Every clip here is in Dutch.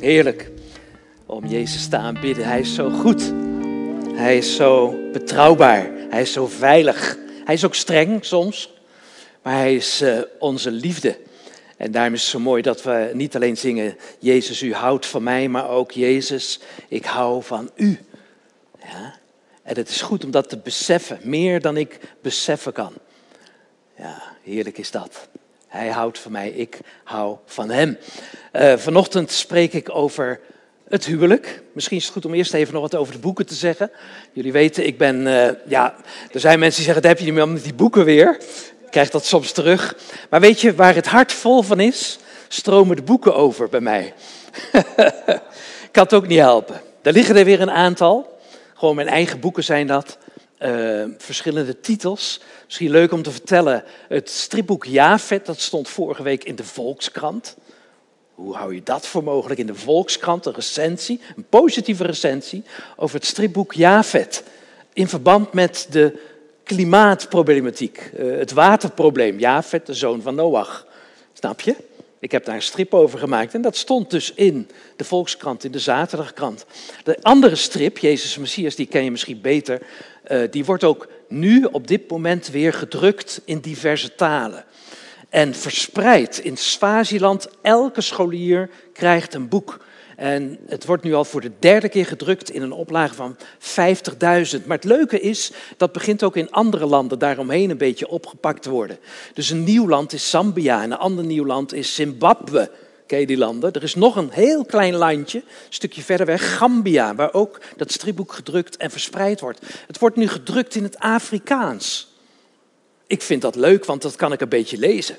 Heerlijk om Jezus te aanbidden. Hij is zo goed. Hij is zo betrouwbaar. Hij is zo veilig. Hij is ook streng soms. Maar hij is uh, onze liefde. En daarom is het zo mooi dat we niet alleen zingen: Jezus, u houdt van mij, maar ook Jezus, ik hou van u. Ja? En het is goed om dat te beseffen, meer dan ik beseffen kan. Ja, heerlijk is dat. Hij houdt van mij, ik hou van hem. Uh, vanochtend spreek ik over het huwelijk. Misschien is het goed om eerst even nog wat over de boeken te zeggen. Jullie weten, ik ben, uh, ja, er zijn mensen die zeggen, dat heb je niet meer met die boeken weer. Ik krijg dat soms terug. Maar weet je, waar het hart vol van is, stromen de boeken over bij mij. ik kan het ook niet helpen. Daar liggen er weer een aantal. Gewoon mijn eigen boeken zijn dat. Uh, verschillende titels. Misschien leuk om te vertellen. Het stripboek Javet, dat stond vorige week in de Volkskrant. Hoe hou je dat voor mogelijk? In de Volkskrant een recensie, een positieve recensie over het stripboek Javet. In verband met de klimaatproblematiek, uh, het waterprobleem. Javet, de zoon van Noach. Snap je? Ik heb daar een strip over gemaakt en dat stond dus in de Volkskrant, in de Zaterdagkrant. De andere strip, Jezus Messias, die ken je misschien beter, die wordt ook nu op dit moment weer gedrukt in diverse talen. En verspreid in Swaziland, elke scholier krijgt een boek. En het wordt nu al voor de derde keer gedrukt in een oplage van 50.000. Maar het leuke is, dat begint ook in andere landen daaromheen een beetje opgepakt te worden. Dus een nieuw land is Zambia en een ander nieuw land is Zimbabwe. Ken die landen? Er is nog een heel klein landje, een stukje verder weg, Gambia, waar ook dat stripboek gedrukt en verspreid wordt. Het wordt nu gedrukt in het Afrikaans. Ik vind dat leuk, want dat kan ik een beetje lezen.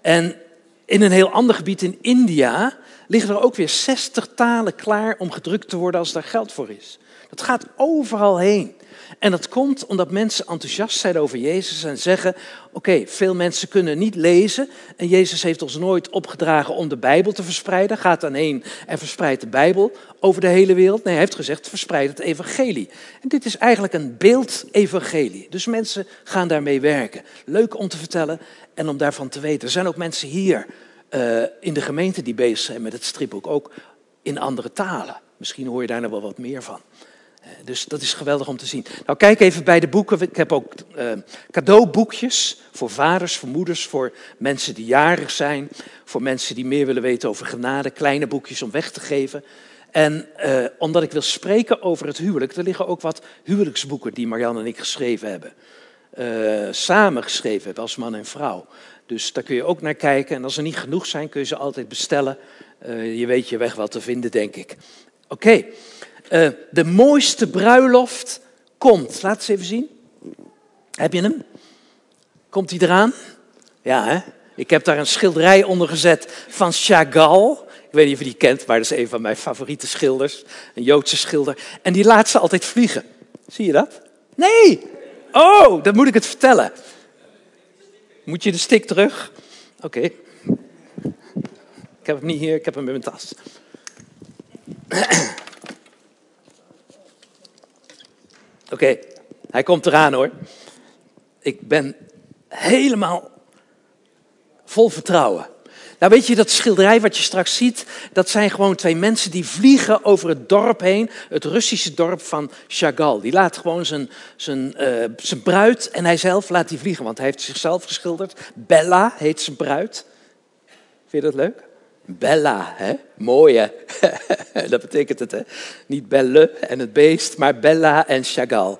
En in een heel ander gebied in India liggen er ook weer 60 talen klaar om gedrukt te worden als daar geld voor is. Dat gaat overal heen. En dat komt omdat mensen enthousiast zijn over Jezus en zeggen: Oké, veel mensen kunnen niet lezen. En Jezus heeft ons nooit opgedragen om de Bijbel te verspreiden. Gaat dan heen en verspreidt de Bijbel over de hele wereld. Nee, hij heeft gezegd: verspreid het Evangelie. En dit is eigenlijk een beeld-evangelie. Dus mensen gaan daarmee werken. Leuk om te vertellen en om daarvan te weten. Er zijn ook mensen hier uh, in de gemeente die bezig zijn met het stripboek, ook in andere talen. Misschien hoor je daar nog wel wat meer van. Dus dat is geweldig om te zien. Nou, kijk even bij de boeken. Ik heb ook uh, cadeauboekjes voor vaders, voor moeders, voor mensen die jarig zijn, voor mensen die meer willen weten over genade, kleine boekjes om weg te geven. En uh, omdat ik wil spreken over het huwelijk, er liggen ook wat huwelijksboeken die Marianne en ik geschreven hebben. Uh, samen geschreven hebben als man en vrouw. Dus daar kun je ook naar kijken. En als er niet genoeg zijn, kun je ze altijd bestellen. je weet je weg wel te vinden, denk ik. Oké. Uh, de mooiste bruiloft komt. Laat eens even zien. Heb je hem? Komt hij eraan? Ja, hè? Ik heb daar een schilderij onder gezet van Chagall. Ik weet niet of je die kent, maar dat is een van mijn favoriete schilders. Een Joodse schilder. En die laat ze altijd vliegen. Zie je dat? Nee! Oh, dan moet ik het vertellen. Moet je de stick terug? Oké. Ik heb hem niet hier, ik heb hem in mijn tas. Oké, hij komt eraan hoor. Ik ben helemaal vol vertrouwen. Nou weet je, dat schilderij wat je straks ziet, dat zijn gewoon twee mensen die vliegen over het dorp heen. Het Russische dorp van Chagall. Die laat gewoon zijn, zijn, uh, zijn bruid en hij zelf laat die vliegen, want hij heeft zichzelf geschilderd. Bella heet zijn bruid. Vind je dat leuk? Bella, hè? Mooi, hè? dat betekent het, hè? Niet belle en het beest, maar Bella en Chagall.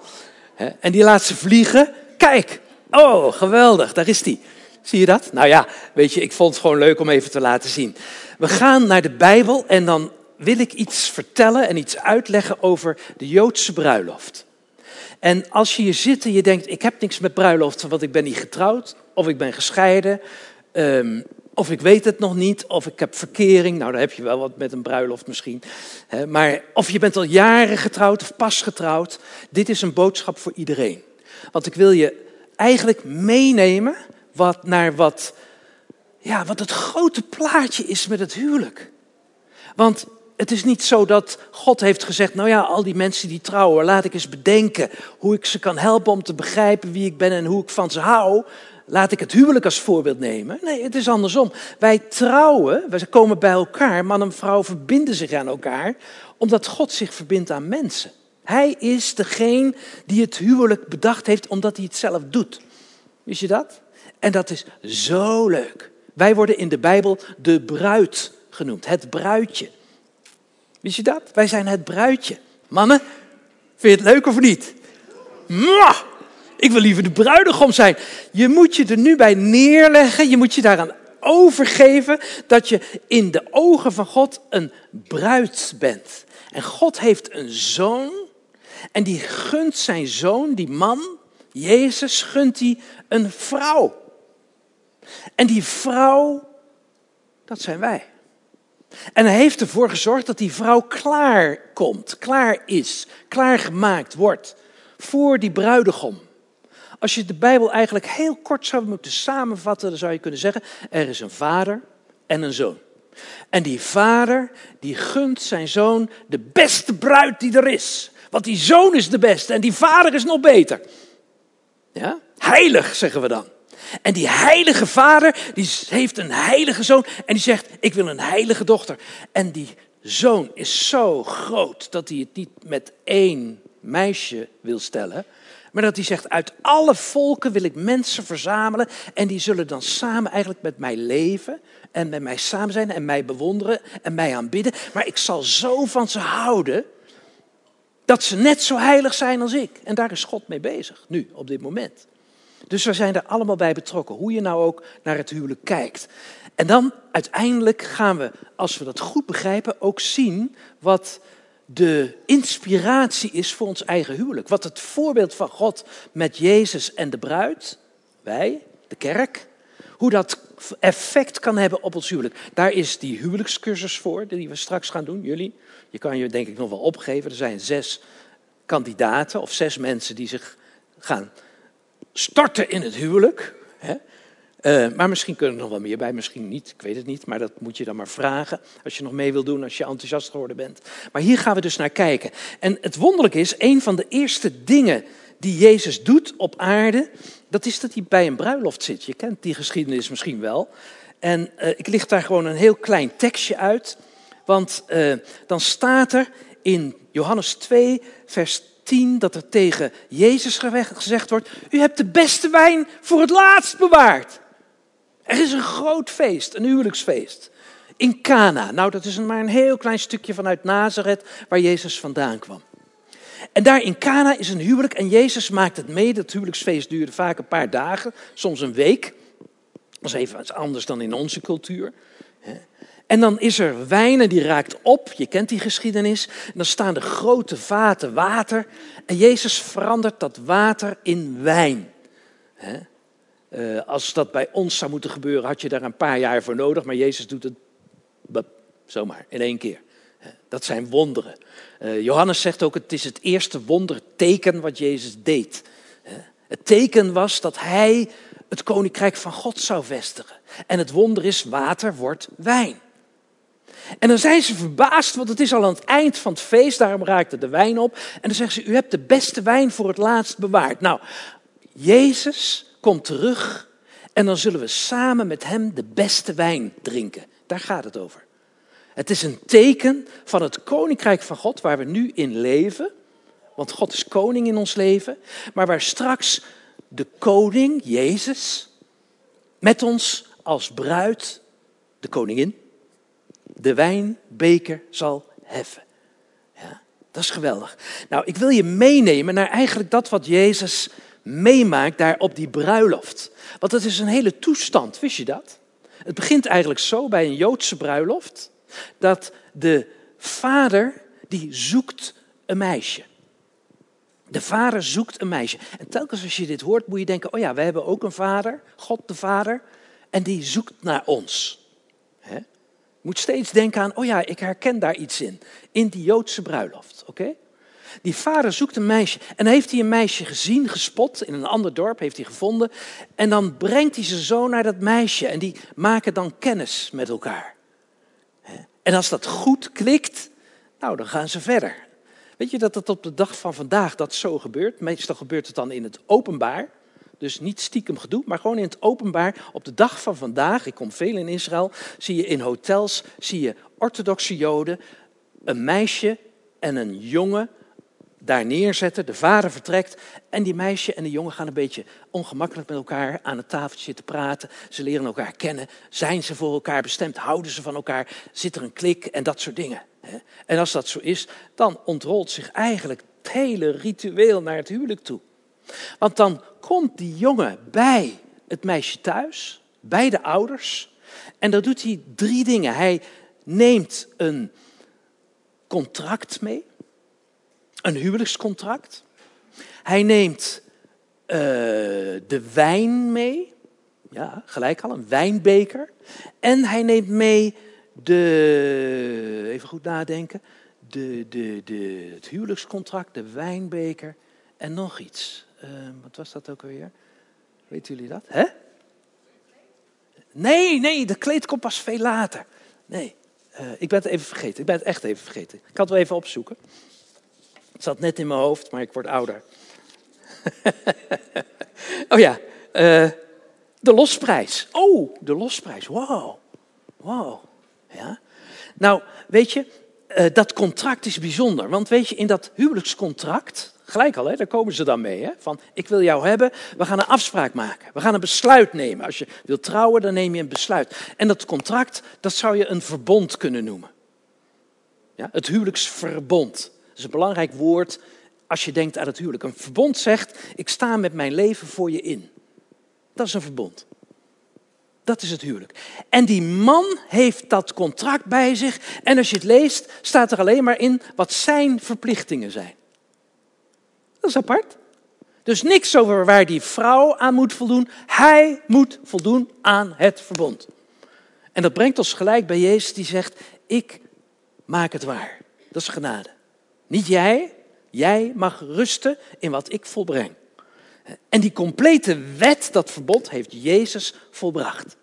En die laat ze vliegen. Kijk, oh, geweldig, daar is die. Zie je dat? Nou ja, weet je, ik vond het gewoon leuk om even te laten zien. We gaan naar de Bijbel en dan wil ik iets vertellen en iets uitleggen over de Joodse bruiloft. En als je hier zit en je denkt, ik heb niks met bruiloften, want ik ben niet getrouwd of ik ben gescheiden, um, of ik weet het nog niet, of ik heb verkering. Nou, dan heb je wel wat met een bruiloft misschien. Maar of je bent al jaren getrouwd of pas getrouwd. Dit is een boodschap voor iedereen. Want ik wil je eigenlijk meenemen wat, naar wat, ja, wat het grote plaatje is met het huwelijk. Want het is niet zo dat God heeft gezegd, nou ja, al die mensen die trouwen, laat ik eens bedenken hoe ik ze kan helpen om te begrijpen wie ik ben en hoe ik van ze hou. Laat ik het huwelijk als voorbeeld nemen. Nee, het is andersom. Wij trouwen, we komen bij elkaar, man en vrouw verbinden zich aan elkaar, omdat God zich verbindt aan mensen. Hij is degene die het huwelijk bedacht heeft, omdat hij het zelf doet. Wist je dat? En dat is zo leuk. Wij worden in de Bijbel de bruid genoemd, het bruidje. Wist je dat? Wij zijn het bruidje. Mannen, vind je het leuk of niet? Mwah! Ik wil liever de bruidegom zijn. Je moet je er nu bij neerleggen. Je moet je daaraan overgeven dat je in de ogen van God een bruid bent. En God heeft een zoon. En die gunt zijn zoon, die man, Jezus, gunt hij een vrouw. En die vrouw, dat zijn wij. En hij heeft ervoor gezorgd dat die vrouw klaar komt, klaar is, klaargemaakt wordt voor die bruidegom. Als je de Bijbel eigenlijk heel kort zou moeten samenvatten, dan zou je kunnen zeggen: er is een vader en een zoon. En die vader, die gunt zijn zoon de beste bruid die er is. Want die zoon is de beste en die vader is nog beter. Ja? Heilig, zeggen we dan. En die heilige vader, die heeft een heilige zoon en die zegt, ik wil een heilige dochter. En die zoon is zo groot dat hij het niet met één meisje wil stellen, maar dat hij zegt, uit alle volken wil ik mensen verzamelen en die zullen dan samen eigenlijk met mij leven en met mij samen zijn en mij bewonderen en mij aanbidden. Maar ik zal zo van ze houden dat ze net zo heilig zijn als ik. En daar is God mee bezig, nu, op dit moment. Dus we zijn er allemaal bij betrokken, hoe je nou ook naar het huwelijk kijkt. En dan uiteindelijk gaan we, als we dat goed begrijpen, ook zien wat de inspiratie is voor ons eigen huwelijk. Wat het voorbeeld van God met Jezus en de bruid, wij, de kerk, hoe dat effect kan hebben op ons huwelijk. Daar is die huwelijkscursus voor, die we straks gaan doen, jullie. Je kan je denk ik nog wel opgeven. Er zijn zes kandidaten of zes mensen die zich gaan starten in het huwelijk. Uh, maar misschien kunnen er nog wel meer bij, misschien niet, ik weet het niet. Maar dat moet je dan maar vragen als je nog mee wil doen, als je enthousiast geworden bent. Maar hier gaan we dus naar kijken. En het wonderlijke is, een van de eerste dingen die Jezus doet op aarde, dat is dat hij bij een bruiloft zit. Je kent die geschiedenis misschien wel. En uh, ik licht daar gewoon een heel klein tekstje uit. Want uh, dan staat er in Johannes 2, vers 10 dat er tegen Jezus gezegd wordt: U hebt de beste wijn voor het laatst bewaard. Er is een groot feest, een huwelijksfeest. In Cana. Nou, dat is maar een heel klein stukje vanuit Nazareth waar Jezus vandaan kwam. En daar in Cana is een huwelijk en Jezus maakt het mee. Dat huwelijksfeest duurde vaak een paar dagen, soms een week. Dat is even anders dan in onze cultuur. En dan is er wijn die raakt op. Je kent die geschiedenis. En dan staan de grote vaten water. En Jezus verandert dat water in wijn. Uh, als dat bij ons zou moeten gebeuren, had je daar een paar jaar voor nodig. Maar Jezus doet het zomaar, in één keer. Dat zijn wonderen. Uh, Johannes zegt ook, het is het eerste wonderteken wat Jezus deed. Het teken was dat hij het koninkrijk van God zou vestigen. En het wonder is, water wordt wijn. En dan zijn ze verbaasd, want het is al aan het eind van het feest, daarom raakte de wijn op. En dan zeggen ze, u hebt de beste wijn voor het laatst bewaard. Nou, Jezus komt terug en dan zullen we samen met hem de beste wijn drinken. Daar gaat het over. Het is een teken van het koninkrijk van God waar we nu in leven. Want God is koning in ons leven. Maar waar straks de koning, Jezus, met ons als bruid, de koningin, de wijnbeker zal heffen. Ja, dat is geweldig. Nou, ik wil je meenemen naar eigenlijk dat wat Jezus meemaakt daar op die bruiloft. Want dat is een hele toestand, wist je dat? Het begint eigenlijk zo bij een Joodse bruiloft, dat de vader die zoekt een meisje. De vader zoekt een meisje. En telkens als je dit hoort, moet je denken: oh ja, we hebben ook een vader, God de Vader, en die zoekt naar ons. He? moet steeds denken aan: oh ja, ik herken daar iets in. In die Joodse bruiloft, oké? Die vader zoekt een meisje. En heeft hij een meisje gezien, gespot. In een ander dorp heeft hij gevonden. En dan brengt hij zijn zoon naar dat meisje. En die maken dan kennis met elkaar. En als dat goed klikt, nou, dan gaan ze verder. Weet je dat het op de dag van vandaag dat zo gebeurt? Meestal gebeurt het dan in het openbaar. Dus niet stiekem gedoe, maar gewoon in het openbaar. Op de dag van vandaag, ik kom veel in Israël, zie je in hotels, zie je orthodoxe joden, een meisje en een jongen daar neerzetten. De vader vertrekt en die meisje en de jongen gaan een beetje ongemakkelijk met elkaar aan het tafeltje zitten praten. Ze leren elkaar kennen. Zijn ze voor elkaar bestemd? Houden ze van elkaar? Zit er een klik en dat soort dingen? En als dat zo is, dan ontrolt zich eigenlijk het hele ritueel naar het huwelijk toe. Want dan komt die jongen bij het meisje thuis, bij de ouders. En dan doet hij drie dingen. Hij neemt een contract mee, een huwelijkscontract. Hij neemt uh, de wijn mee, ja, gelijk al, een wijnbeker. En hij neemt mee de, even goed nadenken, de, de, de, het huwelijkscontract, de wijnbeker en nog iets. Uh, wat was dat ook alweer? Weten jullie dat? Hè? Nee, nee, de kleed komt pas veel later. Nee, uh, ik ben het even vergeten. Ik ben het echt even vergeten. Ik kan het wel even opzoeken. Zat net in mijn hoofd, maar ik word ouder. oh ja, uh, de losprijs. Oh, de losprijs. Wow. Wow. Ja. Nou, weet je, uh, dat contract is bijzonder. Want weet je, in dat huwelijkscontract, gelijk al, hè, daar komen ze dan mee. Hè, van, ik wil jou hebben, we gaan een afspraak maken. We gaan een besluit nemen. Als je wilt trouwen, dan neem je een besluit. En dat contract, dat zou je een verbond kunnen noemen. Ja, het huwelijksverbond. Is een belangrijk woord als je denkt aan het huwelijk. Een verbond zegt, ik sta met mijn leven voor je in. Dat is een verbond. Dat is het huwelijk. En die man heeft dat contract bij zich. En als je het leest, staat er alleen maar in wat zijn verplichtingen zijn. Dat is apart. Dus niks over waar die vrouw aan moet voldoen. Hij moet voldoen aan het verbond. En dat brengt ons gelijk bij Jezus die zegt, ik maak het waar. Dat is genade. Niet jij, jij mag rusten in wat ik volbreng. En die complete wet, dat verbod, heeft Jezus volbracht.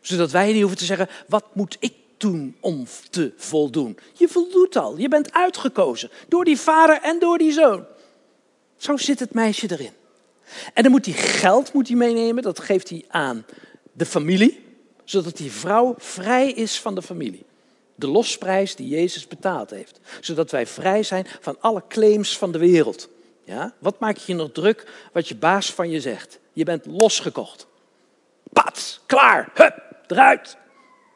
Zodat wij niet hoeven te zeggen, wat moet ik doen om te voldoen? Je voldoet al, je bent uitgekozen door die vader en door die zoon. Zo zit het meisje erin. En dan moet hij geld moet hij meenemen, dat geeft hij aan de familie, zodat die vrouw vrij is van de familie. De losprijs die Jezus betaald heeft. Zodat wij vrij zijn van alle claims van de wereld. Ja? Wat maak je nog druk wat je baas van je zegt? Je bent losgekocht. Pat, klaar, hup, eruit.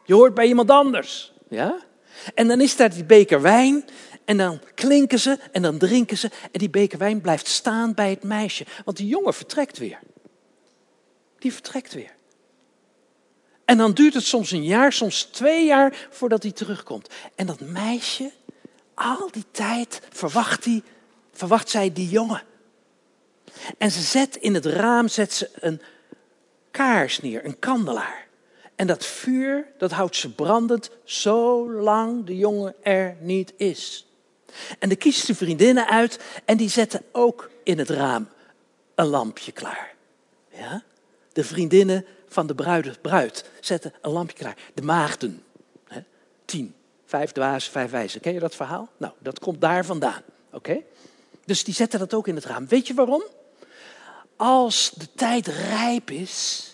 Je hoort bij iemand anders. Ja? En dan is daar die beker wijn en dan klinken ze en dan drinken ze en die beker wijn blijft staan bij het meisje. Want die jongen vertrekt weer. Die vertrekt weer. En dan duurt het soms een jaar, soms twee jaar voordat hij terugkomt. En dat meisje, al die tijd verwacht, die, verwacht zij die jongen. En ze zet in het raam zet ze een kaars neer, een kandelaar. En dat vuur, dat houdt ze brandend zolang de jongen er niet is. En dan kiest ze vriendinnen uit en die zetten ook in het raam een lampje klaar. Ja? De vriendinnen van de bruid, bruid zetten een lampje klaar. De maagden. Hè? Tien. Vijf dwazen, vijf wijzen. Ken je dat verhaal? Nou, dat komt daar vandaan. Oké? Dus die zetten dat ook in het raam. Weet je waarom? Als de tijd rijp is.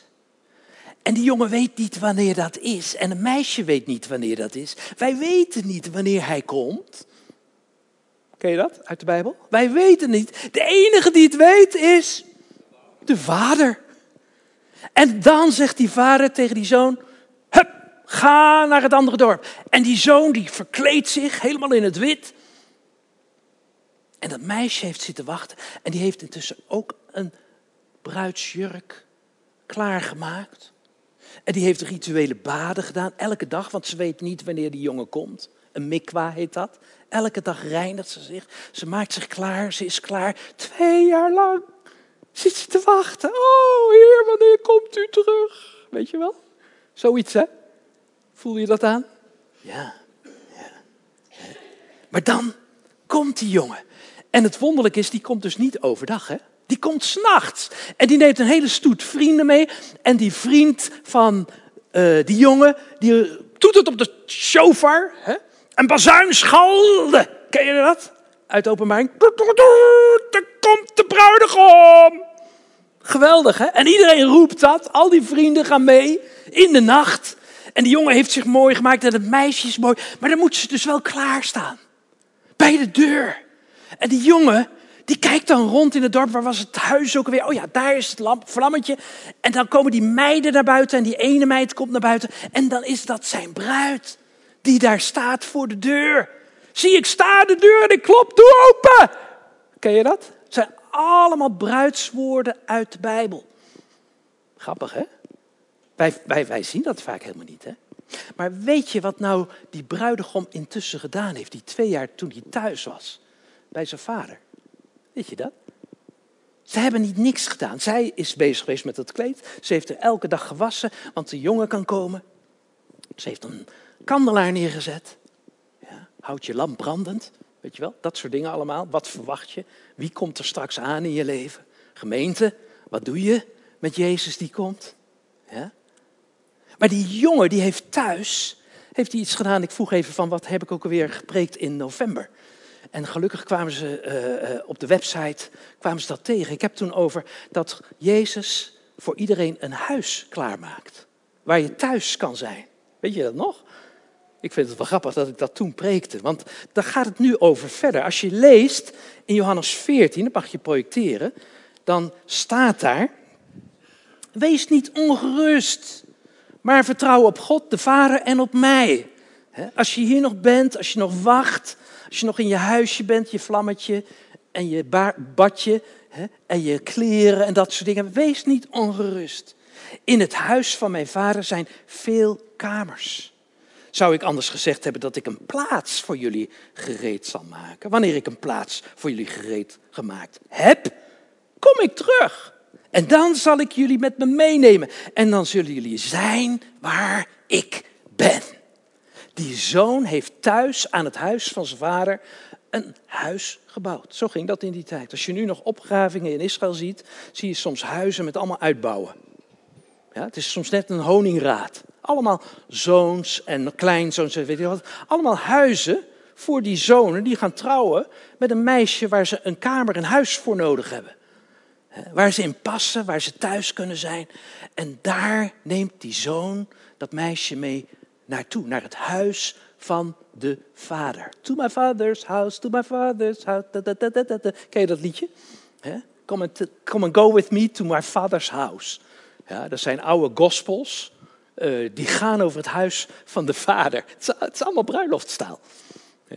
En die jongen weet niet wanneer dat is. En een meisje weet niet wanneer dat is. Wij weten niet wanneer hij komt. Ken je dat uit de Bijbel? Wij weten niet. De enige die het weet is de vader. En dan zegt die vader tegen die zoon: Hup, ga naar het andere dorp. En die zoon die verkleedt zich helemaal in het wit. En dat meisje heeft zitten wachten. En die heeft intussen ook een bruidsjurk klaargemaakt. En die heeft rituele baden gedaan, elke dag, want ze weet niet wanneer die jongen komt. Een mikwa heet dat. Elke dag reinigt ze zich. Ze maakt zich klaar, ze is klaar. Twee jaar lang zit ze te wachten. Oh, heer, wanneer komt u terug? Weet je wel? Zoiets, hè? Voel je dat aan? Ja. ja. Maar dan komt die jongen. En het wonderlijke is, die komt dus niet overdag, hè? Die komt s'nachts. En die neemt een hele stoet vrienden mee. En die vriend van uh, die jongen, die doet het op de shofar. Hè? Een bazuin schalde. Ken je dat? Uit openbaring. Er komt de bruidegom. Geweldig, hè? En iedereen roept dat. Al die vrienden gaan mee in de nacht. En die jongen heeft zich mooi gemaakt en het meisje is mooi. Maar dan moet ze dus wel klaarstaan. Bij de deur. En die jongen, die kijkt dan rond in het dorp. Waar was het huis ook weer? Oh ja, daar is het lamp, vlammetje. En dan komen die meiden naar buiten. En die ene meid komt naar buiten. En dan is dat zijn bruid. Die daar staat voor de deur. Zie, ik sta de deur en ik klop, doe open. Ken je dat? Het zijn allemaal bruidswoorden uit de Bijbel. Grappig, hè? Wij, wij, wij zien dat vaak helemaal niet, hè? Maar weet je wat nou die bruidegom intussen gedaan heeft, die twee jaar toen hij thuis was, bij zijn vader? Weet je dat? Ze hebben niet niks gedaan. Zij is bezig geweest met het kleed. Ze heeft er elke dag gewassen, want de jongen kan komen. Ze heeft een kandelaar neergezet. Houd je lamp brandend. Weet je wel, dat soort dingen allemaal. Wat verwacht je? Wie komt er straks aan in je leven? Gemeente, wat doe je met Jezus die komt? Ja? Maar die jongen die heeft thuis heeft hij iets gedaan. Ik vroeg even van wat heb ik ook alweer gepreekt in november. En gelukkig kwamen ze uh, uh, op de website kwamen ze dat tegen. Ik heb toen over dat Jezus voor iedereen een huis klaarmaakt. Waar je thuis kan zijn. Weet je dat nog? Ik vind het wel grappig dat ik dat toen preekte. Want daar gaat het nu over verder. Als je leest in Johannes 14, dat mag je projecteren. Dan staat daar. Wees niet ongerust. Maar vertrouw op God, de Vader en op mij. Als je hier nog bent, als je nog wacht. Als je nog in je huisje bent, je vlammetje en je badje en je kleren en dat soort dingen. Wees niet ongerust. In het huis van mijn vader zijn veel kamers. Zou ik anders gezegd hebben dat ik een plaats voor jullie gereed zal maken? Wanneer ik een plaats voor jullie gereed gemaakt heb, kom ik terug. En dan zal ik jullie met me meenemen. En dan zullen jullie zijn waar ik ben. Die zoon heeft thuis aan het huis van zijn vader een huis gebouwd. Zo ging dat in die tijd. Als je nu nog opgravingen in Israël ziet, zie je soms huizen met allemaal uitbouwen. Ja, het is soms net een honingraad. Allemaal zoons en kleinzoons weet je wat. Allemaal huizen voor die zonen die gaan trouwen met een meisje waar ze een kamer, een huis voor nodig hebben. Waar ze in passen, waar ze thuis kunnen zijn. En daar neemt die zoon dat meisje mee naartoe, naar het huis van de vader. To my father's house, to my father's house. Ken je dat liedje? Come and, come and go with me to my father's house. Ja, dat zijn oude gospels. Uh, die gaan over het huis van de vader. Het is, het is allemaal bruiloftstaal.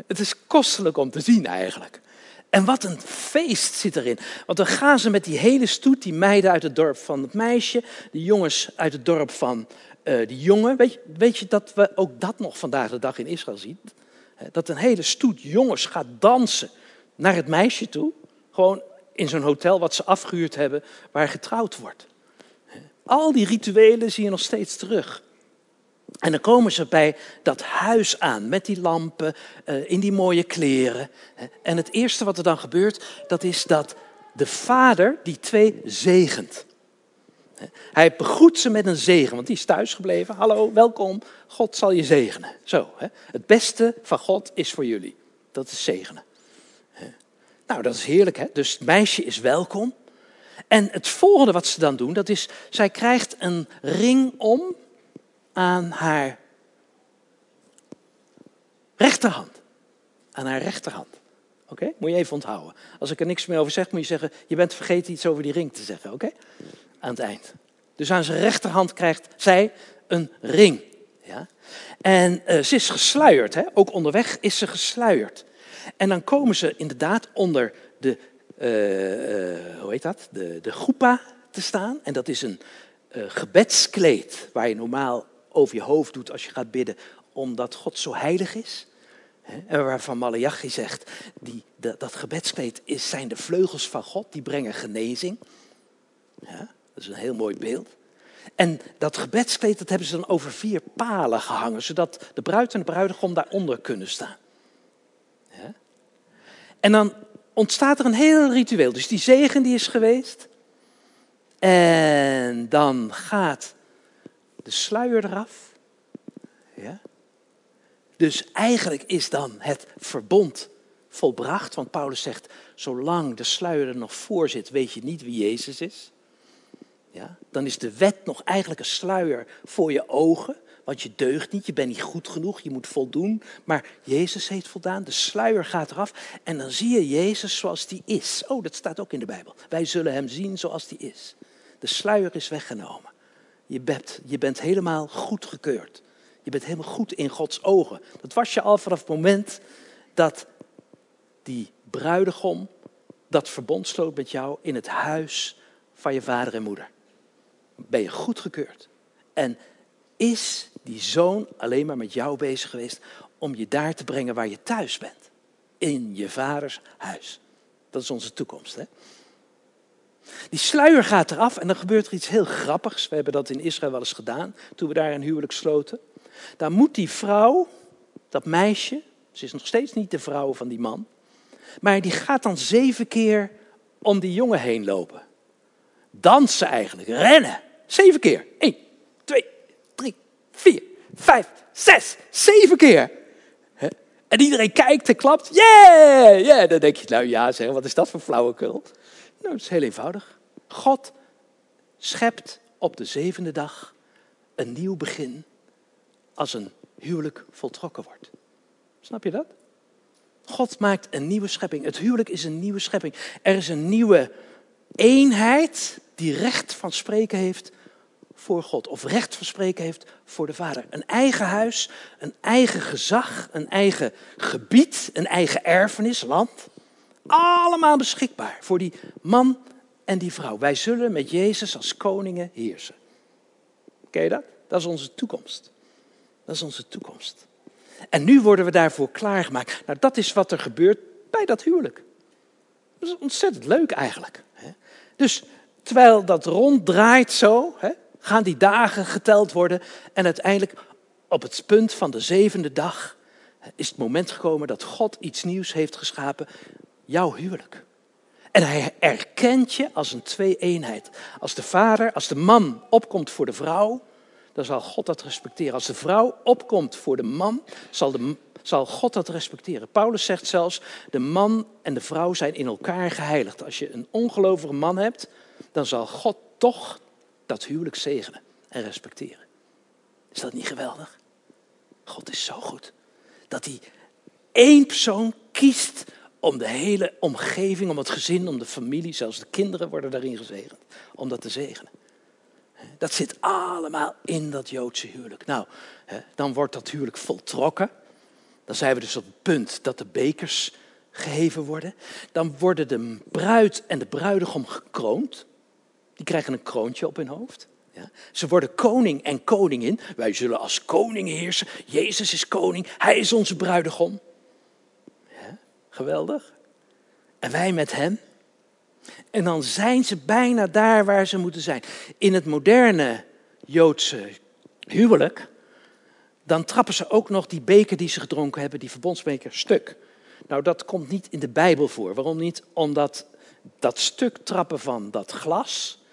Het is kostelijk om te zien eigenlijk. En wat een feest zit erin. Want dan gaan ze met die hele stoet, die meiden uit het dorp van het meisje, de jongens uit het dorp van uh, die jongen. Weet je, weet je dat we ook dat nog vandaag de dag in Israël zien? Dat een hele stoet jongens gaat dansen naar het meisje toe. Gewoon in zo'n hotel wat ze afgehuurd hebben, waar getrouwd wordt. Al die rituelen zie je nog steeds terug. En dan komen ze bij dat huis aan met die lampen, uh, in die mooie kleren. En het eerste wat er dan gebeurt, dat is dat de vader die twee zegent. Hij begroet ze met een zegen, want die is thuisgebleven. Hallo, welkom, God zal je zegenen. Zo, het beste van God is voor jullie. Dat is zegenen. Nou, dat is heerlijk, hè? Dus het meisje is welkom. En het volgende wat ze dan doen, dat is, zij krijgt een ring om aan haar rechterhand. Aan haar rechterhand. Oké? Moet je even onthouden. Als ik er niks meer over zeg, moet je zeggen, je bent vergeten iets over die ring te zeggen. Oké? Aan het eind. Dus aan zijn rechterhand krijgt zij een ring. Ja? En uh, ze is gesluierd. Hè? Ook onderweg is ze gesluierd. En dan komen ze inderdaad onder de, uh, uh, hoe heet dat? De, de groepa te staan. En dat is een gebedskleed waar je normaal over je hoofd doet als je gaat bidden, omdat God zo heilig is. En waarvan Malachi zegt, die, dat gebedskleed is, zijn de vleugels van God, die brengen genezing. Ja, dat is een heel mooi beeld. En dat gebedskleed, dat hebben ze dan over vier palen gehangen, zodat de bruid en de bruidegom daaronder kunnen staan. En dan ontstaat er een heel ritueel. Dus die zegen die is geweest. En dan gaat de sluier eraf. Ja? Dus eigenlijk is dan het verbond volbracht. Want Paulus zegt, zolang de sluier er nog voor zit, weet je niet wie Jezus is. ja, dan is de wet nog eigenlijk een sluier voor je ogen. Want je deugt niet, je bent niet goed genoeg, je moet voldoen. Maar Jezus heeft voldaan, de sluier gaat eraf. En dan zie je Jezus zoals die is. Oh, dat staat ook in de Bijbel. Wij zullen hem zien zoals die is. De sluier is weggenomen. Je bent, je bent helemaal goedgekeurd. Je bent helemaal goed in Gods ogen. Dat was je al vanaf het moment dat die bruidegom dat verbond sloot met jou in het huis van je vader en moeder. Ben je goedgekeurd. En is die zoon alleen maar met jou bezig geweest om je daar te brengen waar je thuis bent. In je vaders huis. Dat is onze toekomst. Hè? Die sluier gaat eraf en dan gebeurt er iets heel grappigs. We hebben dat in Israël wel eens gedaan, toen we daar een huwelijk sloten. Dan moet die vrouw, dat meisje, ze is nog steeds niet de vrouw van die man, maar die gaat dan zeven keer om die jongen heen lopen. Dansen eigenlijk, rennen. Zeven keer. Eén, vier, vijf, zes, zeven keer. En iedereen kijkt en klapt. Yeah, yeah. Dan denk je, nou ja, zeg, wat is dat voor flauwekul? Nou, het is heel eenvoudig. God schept op de zevende dag een nieuw begin als een huwelijk voltrokken wordt. Snap je dat? God maakt een nieuwe schepping. Het huwelijk is een nieuwe schepping. Er is een nieuwe eenheid die recht van spreken heeft voor God. Of recht van spreken heeft voor de Vader. Een eigen huis, een eigen gezag, een eigen gebied, een eigen erfenis, land. Allemaal beschikbaar voor die man en die vrouw. Wij zullen met Jezus als koningen heersen. Ken je dat? Dat is onze toekomst. Dat is onze toekomst. En nu worden we daarvoor klaargemaakt. Nou, dat is wat er gebeurt bij dat huwelijk. Dat is ontzettend leuk eigenlijk. Dus terwijl dat ronddraait zo, gaan die dagen geteld worden. En uiteindelijk op het punt van de zevende dag is het moment gekomen dat God iets nieuws heeft geschapen. Jouw huwelijk. En hij erkent je als een twee-eenheid. Als de vader, als de man opkomt voor de vrouw, dan zal God dat respecteren. Als de vrouw opkomt voor de man, zal, de, zal God dat respecteren. Paulus zegt zelfs, de man en de vrouw zijn in elkaar geheiligd. Als je een ongelovige man hebt, dan zal God toch dat huwelijk zegenen en respecteren. Is dat niet geweldig? God is zo goed. Dat hij één persoon kiest om de hele omgeving, om het gezin, om de familie, zelfs de kinderen worden daarin gezegend, om dat te zegenen. Dat zit allemaal in dat Joodse huwelijk. Nou, dan wordt dat huwelijk voltrokken. Dan zijn we dus op het punt dat de bekers geheven worden. Dan worden de bruid en de bruidegom gekroond. Die krijgen een kroontje op hun hoofd. Ja. Ze worden koning en koningin. Wij zullen als koning heersen. Jezus is koning. Hij is onze bruidegom. Geweldig. En wij met hem. En dan zijn ze bijna daar waar ze moeten zijn. In het moderne Joodse huwelijk, dan trappen ze ook nog die beker die ze gedronken hebben, die verbondsbeker, stuk. Nou, dat komt niet in de Bijbel voor. Waarom niet? Omdat dat stuk trappen van dat glas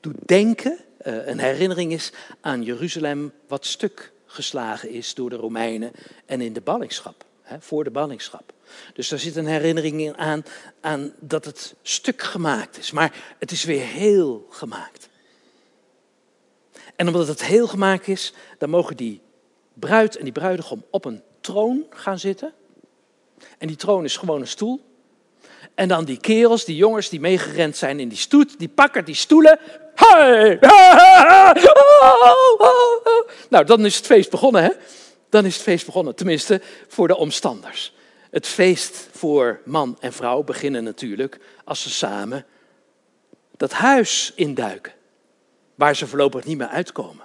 doet denken, uh, een herinnering is aan Jeruzalem, wat stuk geslagen is door de Romeinen en in de ballingschap, hè, voor de ballingschap. Dus daar zit een herinnering aan, aan dat het stuk gemaakt is. Maar het is weer heel gemaakt. En omdat het heel gemaakt is, dan mogen die bruid en die bruidegom op een troon gaan zitten. En die troon is gewoon een stoel. En dan die kerels, die jongens die meegerend zijn in die stoet, die pakken die stoelen. Hey! Nou, dan is het feest begonnen, hè? Dan is het feest begonnen, tenminste voor de omstanders. Het feest voor man en vrouw beginnen natuurlijk als ze samen dat huis induiken, waar ze voorlopig niet meer uitkomen.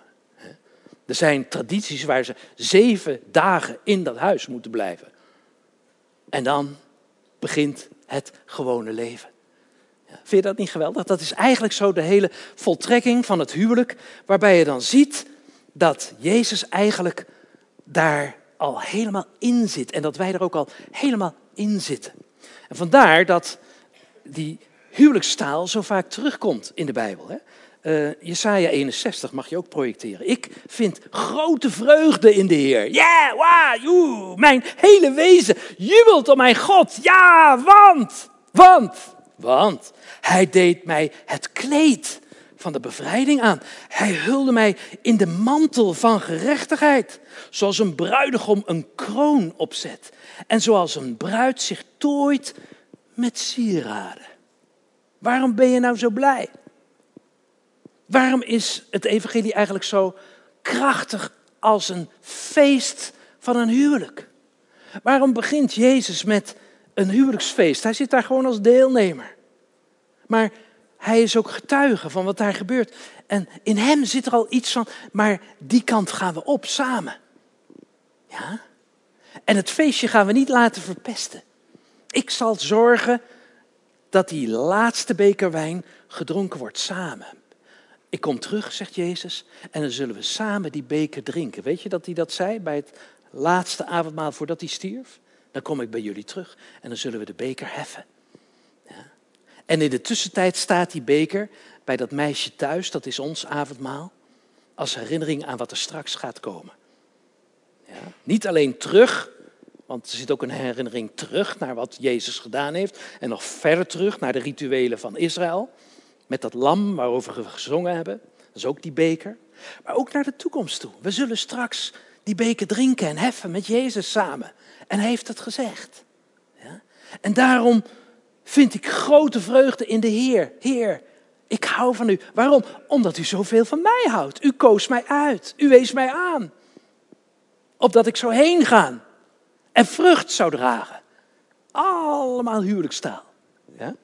Er zijn tradities waar ze zeven dagen in dat huis moeten blijven. En dan begint het gewone leven. Vind je dat niet geweldig? Dat is eigenlijk zo de hele voltrekking van het huwelijk, waarbij je dan ziet dat Jezus eigenlijk daar al helemaal in zit en dat wij er ook al helemaal in zitten. En vandaar dat die huwelijkstaal zo vaak terugkomt in de Bijbel. Hè? Uh, Jesaja 61 mag je ook projecteren. Ik vind grote vreugde in de Heer. Ja, yeah, wow, mijn hele wezen jubelt om mijn God. Ja, want, want, want hij deed mij het kleed van de bevrijding aan. Hij hulde mij in de mantel van gerechtigheid, zoals een bruidegom een kroon opzet en zoals een bruid zich tooit met sieraden. Waarom ben je nou zo blij? Waarom is het evangelie eigenlijk zo krachtig als een feest van een huwelijk? Waarom begint Jezus met een huwelijksfeest? Hij zit daar gewoon als deelnemer. Maar hij is ook getuige van wat daar gebeurt. En in hem zit er al iets van, maar die kant gaan we op samen. Ja? En het feestje gaan we niet laten verpesten. Ik zal zorgen dat die laatste beker wijn gedronken wordt samen. Ik kom terug, zegt Jezus, en dan zullen we samen die beker drinken. Weet je dat hij dat zei bij het laatste avondmaal voordat hij stierf? Dan kom ik bij jullie terug en dan zullen we de beker heffen. Ja. En in de tussentijd staat die beker bij dat meisje thuis, dat is ons avondmaal, als herinnering aan wat er straks gaat komen. Ja. Niet alleen terug, want er zit ook een herinnering terug naar wat Jezus gedaan heeft en nog verder terug naar de rituelen van Israël. Met dat lam waarover we gezongen hebben. Dat is ook die beker. Maar ook naar de toekomst toe. We zullen straks die beker drinken en heffen met Jezus samen. En hij heeft het gezegd. Ja? En daarom vind ik grote vreugde in de Heer. Heer, ik hou van u. Waarom? Omdat u zoveel van mij houdt. U koos mij uit. U wees mij aan. Opdat ik zou heen gaan en vrucht zou dragen. Allemaal huwelijkstaal. Ja?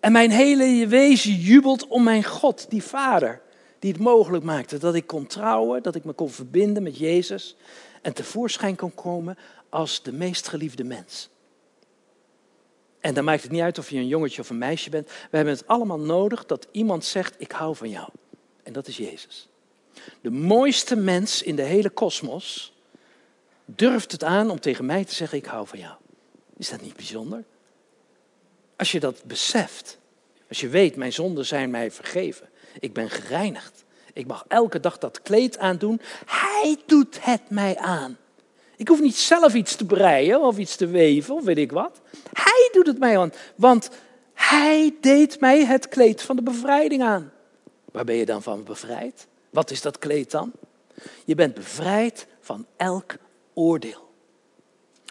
En mijn hele wezen jubelt om mijn God, die Vader, die het mogelijk maakte dat ik kon trouwen, dat ik me kon verbinden met Jezus en tevoorschijn kon komen als de meest geliefde mens. En dan maakt het niet uit of je een jongetje of een meisje bent. We hebben het allemaal nodig dat iemand zegt: Ik hou van jou. En dat is Jezus. De mooiste mens in de hele kosmos durft het aan om tegen mij te zeggen: Ik hou van jou. Is dat niet bijzonder? Als je dat beseft, als je weet, mijn zonden zijn mij vergeven, ik ben gereinigd, ik mag elke dag dat kleed aandoen, hij doet het mij aan. Ik hoef niet zelf iets te breien of iets te weven of weet ik wat. Hij doet het mij aan, want hij deed mij het kleed van de bevrijding aan. Waar ben je dan van bevrijd? Wat is dat kleed dan? Je bent bevrijd van elk oordeel.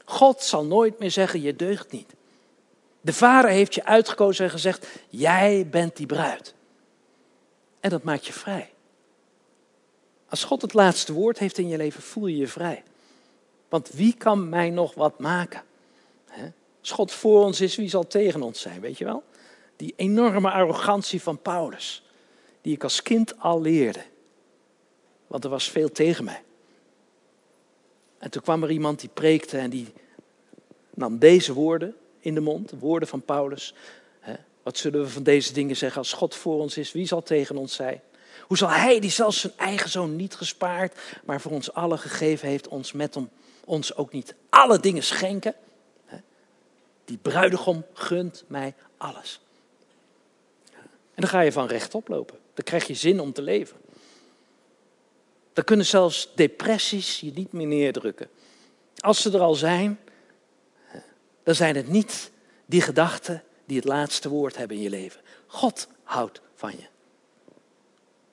God zal nooit meer zeggen, je deugt niet. De vader heeft je uitgekozen en gezegd, jij bent die bruid. En dat maakt je vrij. Als God het laatste woord heeft in je leven, voel je je vrij. Want wie kan mij nog wat maken? Als God voor ons is, wie zal tegen ons zijn, weet je wel? Die enorme arrogantie van Paulus, die ik als kind al leerde. Want er was veel tegen mij. En toen kwam er iemand die preekte en die nam deze woorden in de mond, de woorden van Paulus. Wat zullen we van deze dingen zeggen als God voor ons is? Wie zal tegen ons zijn? Hoe zal Hij, die zelfs zijn eigen zoon niet gespaard, maar voor ons allen gegeven heeft, ons met hem, ons ook niet alle dingen schenken? Die bruidegom gunt mij alles. En dan ga je van rechtop lopen. Dan krijg je zin om te leven. Dan kunnen zelfs depressies je niet meer neerdrukken. Als ze er al zijn, dan zijn het niet die gedachten die het laatste woord hebben in je leven. God houdt van je.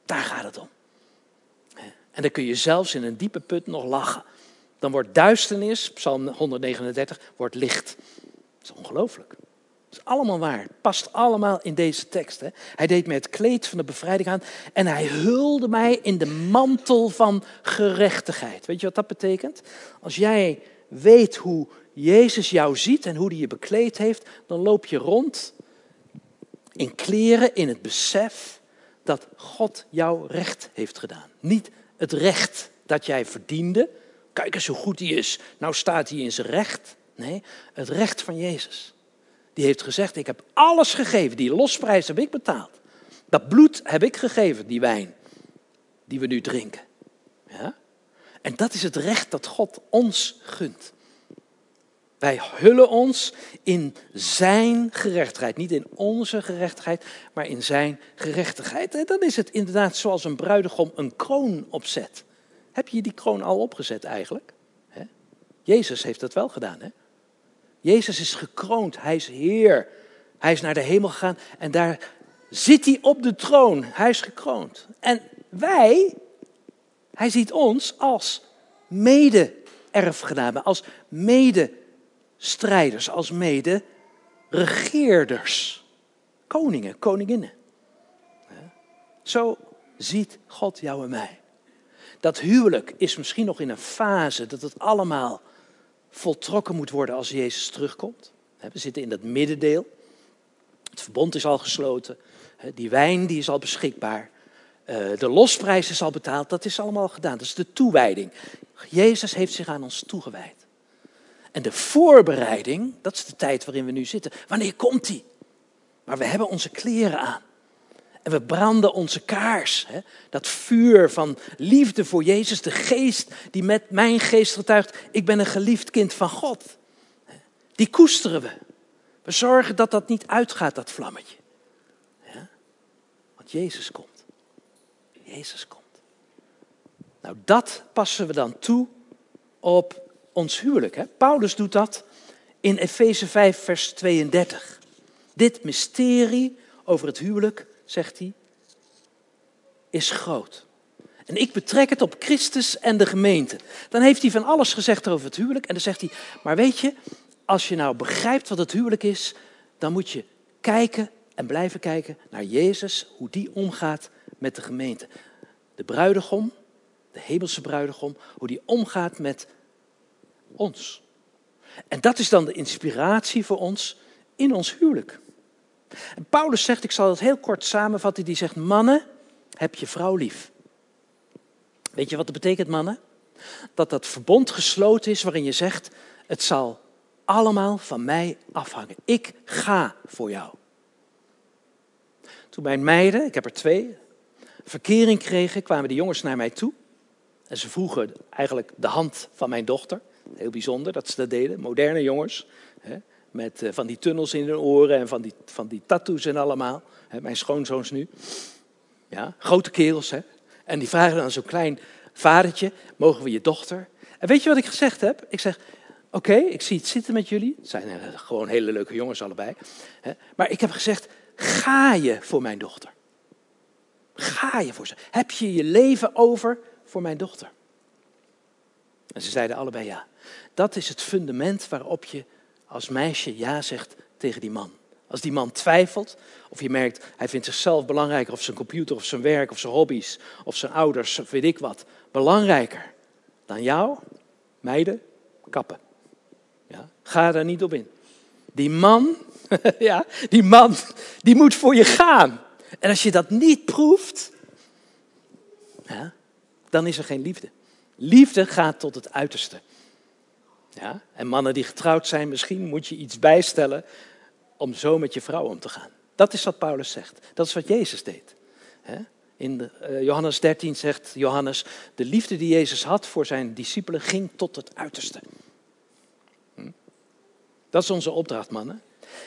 Daar gaat het om. En dan kun je zelfs in een diepe put nog lachen. Dan wordt duisternis, Psalm 139, wordt licht. Dat is ongelooflijk. Dat is allemaal waar. Past allemaal in deze tekst. Hè. Hij deed mij het kleed van de bevrijding aan en hij hulde mij in de mantel van gerechtigheid. Weet je wat dat betekent? Als jij weet hoe Jezus jou ziet en hoe hij je bekleed heeft, dan loop je rond in kleren in het besef dat God jou recht heeft gedaan. Niet het recht dat jij verdiende. Kijk eens hoe goed hij is. Nou staat hij in zijn recht. Nee, het recht van Jezus. Die heeft gezegd: Ik heb alles gegeven. Die losprijs heb ik betaald. Dat bloed heb ik gegeven, die wijn die we nu drinken. Ja? En dat is het recht dat God ons gunt. Wij hullen ons in zijn gerechtigheid. Niet in onze gerechtigheid, maar in zijn gerechtigheid. En dan is het inderdaad zoals een bruidegom een kroon opzet. Heb je die kroon al opgezet eigenlijk? Jezus heeft dat wel gedaan. Hè? Jezus is gekroond. Hij is Heer. Hij is naar de hemel gegaan en daar zit hij op de troon. Hij is gekroond. En wij, hij ziet ons als mede-erfgenamen, als mede-strijders, als mede-regeerders. Koningen, koninginnen. Zo ziet God jou en mij. Dat huwelijk is misschien nog in een fase dat het allemaal voltrokken moet worden als Jezus terugkomt. We zitten in dat middendeel. Het verbond is al gesloten. Die wijn die is al beschikbaar. Eh, de losprijs is al betaald. Dat is allemaal gedaan. Dat is de toewijding. Jezus heeft zich aan ons toegewijd. En de voorbereiding, dat is de tijd waarin we nu zitten. Wanneer komt die? Maar we hebben onze kleren aan. En we branden onze kaars. Hè? Dat vuur van liefde voor Jezus, de geest die met mijn geest getuigt. Ik ben een geliefd kind van God. Die koesteren we. We zorgen dat dat niet uitgaat, dat vlammetje. Want Jezus komt. Jezus komt. Nou, dat passen we dan toe op ons huwelijk. Hè? Paulus doet dat in Efeze 5, vers 32. Dit mysterie over het huwelijk zegt hij, is groot. En ik betrek het op Christus en de gemeente. Dan heeft hij van alles gezegd over het huwelijk. En dan zegt hij, maar weet je, als je nou begrijpt wat het huwelijk is, dan moet je kijken en blijven kijken naar Jezus, hoe die omgaat met de gemeente. De bruidegom, de hemelse bruidegom, hoe die omgaat met ons. En dat is dan de inspiratie voor ons in ons huwelijk. En Paulus zegt, ik zal het heel kort samenvatten, die zegt, mannen, heb je vrouw lief. Weet je wat dat betekent, mannen? Dat dat verbond gesloten is waarin je zegt, het zal allemaal van mij afhangen. Ik ga voor jou. Toen mijn meiden, ik heb er twee, verkering kregen, kwamen de jongens naar mij toe. En ze vroegen eigenlijk de hand van mijn dochter. Heel bijzonder dat ze dat deden, moderne jongens. Met eh, van die tunnels in hun oren en van die, van die tattoos en allemaal. Mijn schoonzoons nu. Ja, grote kerels, hè. En die vragen dan zo'n klein vadertje, mogen we je dochter? En weet je wat ik gezegd heb? Ik zeg, oké, ik zie het zitten met jullie. Het zijn eh, gewoon hele leuke jongens allebei. Maar ik heb gezegd, ga je voor mijn dochter? Ga je voor ze? Heb je je leven over voor mijn dochter? En ze zeiden allebei ja. Dat is het fundament waarop je als meisje ja zegt tegen die man. Als die man twijfelt, of je merkt hij vindt zichzelf belangrijker, of zijn computer, of zijn werk, of zijn hobby's, of zijn ouders, of weet ik wat, belangrijker dan jou, meiden, kappen. Ja, ga daar niet op in. Die man, ja, die man, die moet voor je gaan. En als je dat niet proeft, dan is er geen liefde. Liefde gaat tot het uiterste. Ja? En mannen die getrouwd zijn, misschien moet je iets bijstellen om zo met je vrouw om te gaan. Dat is wat Paulus zegt. Dat is wat Jezus deed. In de, uh, Johannes 13 zegt Johannes, de liefde die Jezus had voor zijn discipelen ging tot het uiterste. Hm? Dat is onze opdracht, mannen.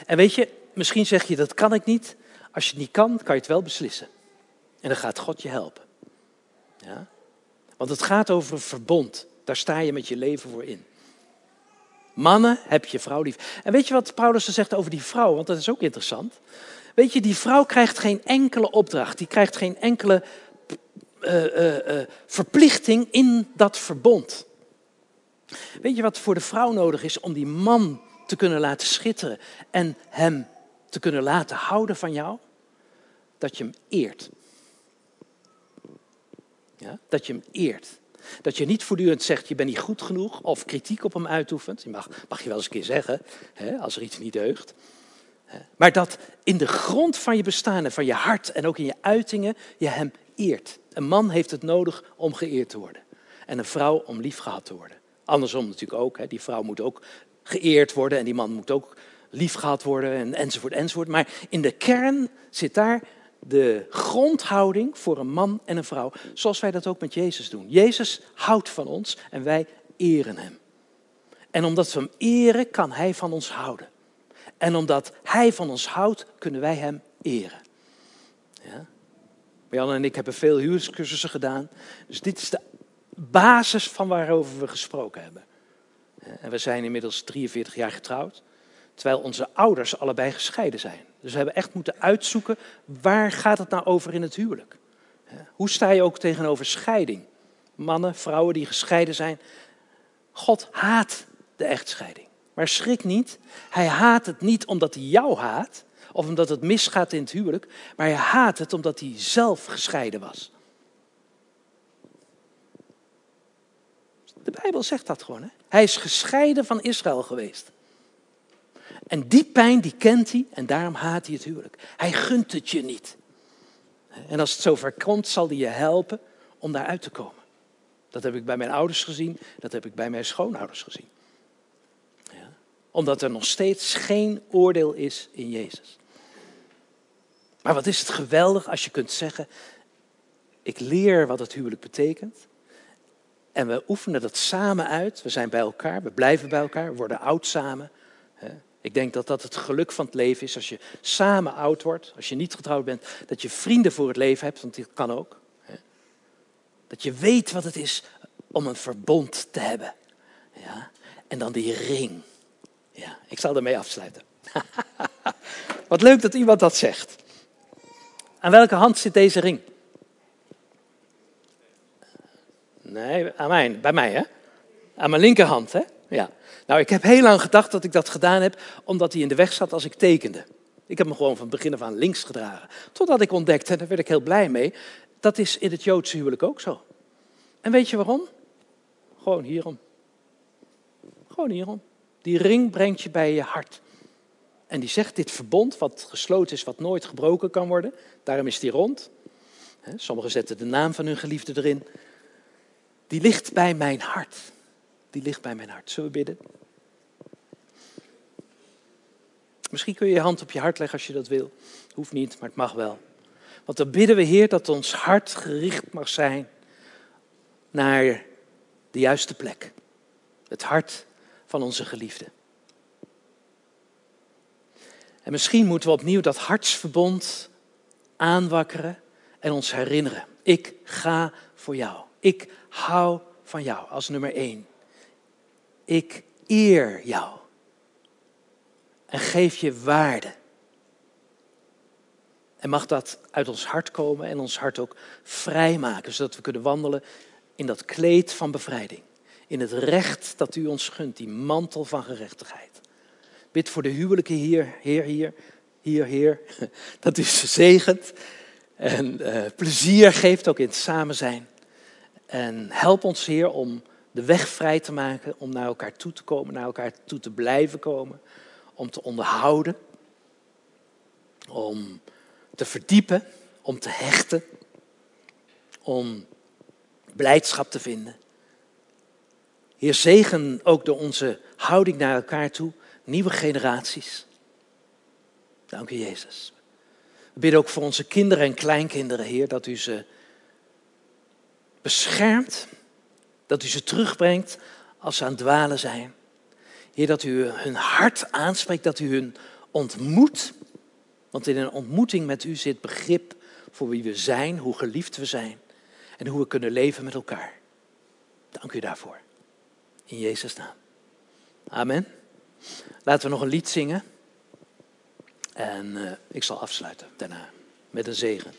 En weet je, misschien zeg je dat kan ik niet. Als je het niet kan, kan je het wel beslissen. En dan gaat God je helpen. Ja? Want het gaat over een verbond. Daar sta je met je leven voor in. Mannen, heb je vrouw lief. En weet je wat Paulus er zegt over die vrouw? Want dat is ook interessant. Weet je, die vrouw krijgt geen enkele opdracht. Die krijgt geen enkele uh, uh, uh, verplichting in dat verbond. Weet je wat voor de vrouw nodig is om die man te kunnen laten schitteren en hem te kunnen laten houden van jou? Dat je hem eert. Ja? Dat je hem eert. Dat je niet voortdurend zegt, je bent niet goed genoeg of kritiek op hem uitoefent. Je mag, mag je wel eens een keer zeggen, hè, als er iets niet deugt. Maar dat in de grond van je bestaan en van je hart en ook in je uitingen je hem eert. Een man heeft het nodig om geëerd te worden. En een vrouw om lief te worden. Andersom natuurlijk ook. Hè. Die vrouw moet ook geëerd worden en die man moet ook lief worden en, enzovoort enzovoort. Maar in de kern zit daar de grondhouding voor een man en een vrouw, zoals wij dat ook met Jezus doen. Jezus houdt van ons en wij eren Hem. En omdat we Hem eren, kan Hij van ons houden. En omdat Hij van ons houdt, kunnen wij Hem eren. Ja? Jan en ik hebben veel huwelijkscursussen gedaan. Dus dit is de basis van waarover we gesproken hebben. En we zijn inmiddels 43 jaar getrouwd, terwijl onze ouders allebei gescheiden zijn. Dus we hebben echt moeten uitzoeken, waar gaat het nou over in het huwelijk? Hoe sta je ook tegenover scheiding? Mannen, vrouwen die gescheiden zijn. God haat de echtscheiding. Maar schrik niet, hij haat het niet omdat hij jou haat, of omdat het misgaat in het huwelijk, maar hij haat het omdat hij zelf gescheiden was. De Bijbel zegt dat gewoon. Hè? Hij is gescheiden van Israël geweest. En die pijn die kent hij en daarom haat hij het huwelijk. Hij gunt het je niet. En als het zover komt, zal hij je helpen om daaruit te komen. Dat heb ik bij mijn ouders gezien, dat heb ik bij mijn schoonouders gezien. Ja. Omdat er nog steeds geen oordeel is in Jezus. Maar wat is het geweldig als je kunt zeggen, ik leer wat het huwelijk betekent. En we oefenen dat samen uit. We zijn bij elkaar, we blijven bij elkaar, we worden oud samen. Ik denk dat dat het geluk van het leven is als je samen oud wordt, als je niet getrouwd bent, dat je vrienden voor het leven hebt, want dat kan ook. Dat je weet wat het is om een verbond te hebben. Ja? En dan die ring. Ja, ik zal ermee afsluiten. wat leuk dat iemand dat zegt. Aan welke hand zit deze ring? Nee, aan mijn, bij mij hè? Aan mijn linkerhand hè? Ja. Nou, ik heb heel lang gedacht dat ik dat gedaan heb, omdat hij in de weg zat als ik tekende. Ik heb hem gewoon van begin af aan links gedragen. Totdat ik ontdekte, en daar werd ik heel blij mee, dat is in het Joodse huwelijk ook zo. En weet je waarom? Gewoon hierom. Gewoon hierom. Die ring brengt je bij je hart. En die zegt, dit verbond, wat gesloten is, wat nooit gebroken kan worden, daarom is die rond. Sommigen zetten de naam van hun geliefde erin. Die ligt bij mijn hart. Die ligt bij mijn hart. Zullen we bidden? Misschien kun je je hand op je hart leggen als je dat wil. Hoeft niet, maar het mag wel. Want dan bidden we, Heer, dat ons hart gericht mag zijn naar de juiste plek. Het hart van onze geliefde. En misschien moeten we opnieuw dat hartsverbond aanwakkeren en ons herinneren. Ik ga voor jou. Ik hou van jou als nummer één. Ik eer jou. En geef je waarde. En mag dat uit ons hart komen en ons hart ook vrijmaken, zodat we kunnen wandelen in dat kleed van bevrijding. In het recht dat u ons gunt, die mantel van gerechtigheid. Bid voor de huwelijke hier, Heer, hier, hier, Heer, dat u ze zegent en uh, plezier geeft ook in het samen zijn. En help ons, Heer, om de weg vrij te maken om naar elkaar toe te komen, naar elkaar toe te blijven komen, om te onderhouden, om te verdiepen, om te hechten, om blijdschap te vinden. Heer, zegen ook door onze houding naar elkaar toe, nieuwe generaties. Dank u, Jezus. We bidden ook voor onze kinderen en kleinkinderen, Heer, dat u ze beschermt dat u ze terugbrengt als ze aan het dwalen zijn. Heer, dat u hun hart aanspreekt, dat u hun ontmoet. Want in een ontmoeting met u zit begrip voor wie we zijn, hoe geliefd we zijn en hoe we kunnen leven met elkaar. Dank u daarvoor. In Jezus' naam. Amen. Laten we nog een lied zingen. En uh, ik zal afsluiten daarna met een zegen.